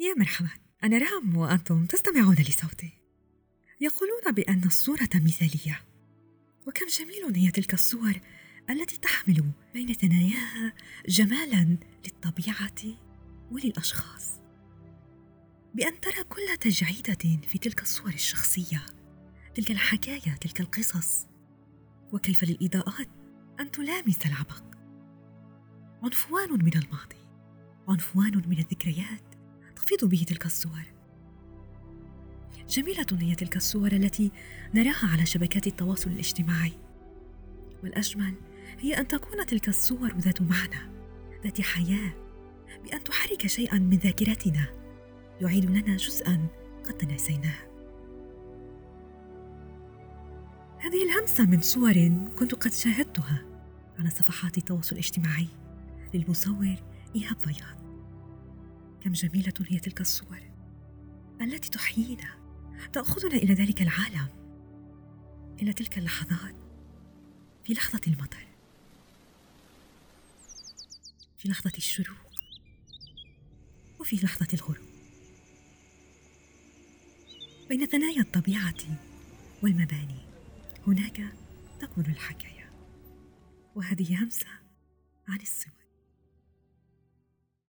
يا مرحبا أنا رام وأنتم تستمعون لصوتي. يقولون بأن الصورة مثالية. وكم جميل هي تلك الصور التي تحمل بين ثناياها جمالا للطبيعة وللأشخاص. بأن ترى كل تجعيدة في تلك الصور الشخصية تلك الحكاية تلك القصص. وكيف للإضاءات أن تلامس العمق عنفوان من الماضي عنفوان من الذكريات. تفيض به تلك الصور. جميلة هي تلك الصور التي نراها على شبكات التواصل الاجتماعي. والأجمل هي أن تكون تلك الصور ذات معنى ذات حياة بأن تحرك شيئا من ذاكرتنا يعيد لنا جزءا قد تناسيناه هذه الهمسة من صور كنت قد شاهدتها على صفحات التواصل الاجتماعي للمصور إيهاب بياض كم جميلة هي تلك الصور التي تحيينا. تأخذنا إلى ذلك العالم إلى تلك اللحظات في لحظة المطر في لحظة الشروق وفي لحظة الغروب. بين ثنايا الطبيعة والمباني هناك تكمن الحكاية وهذه همسة عن الصور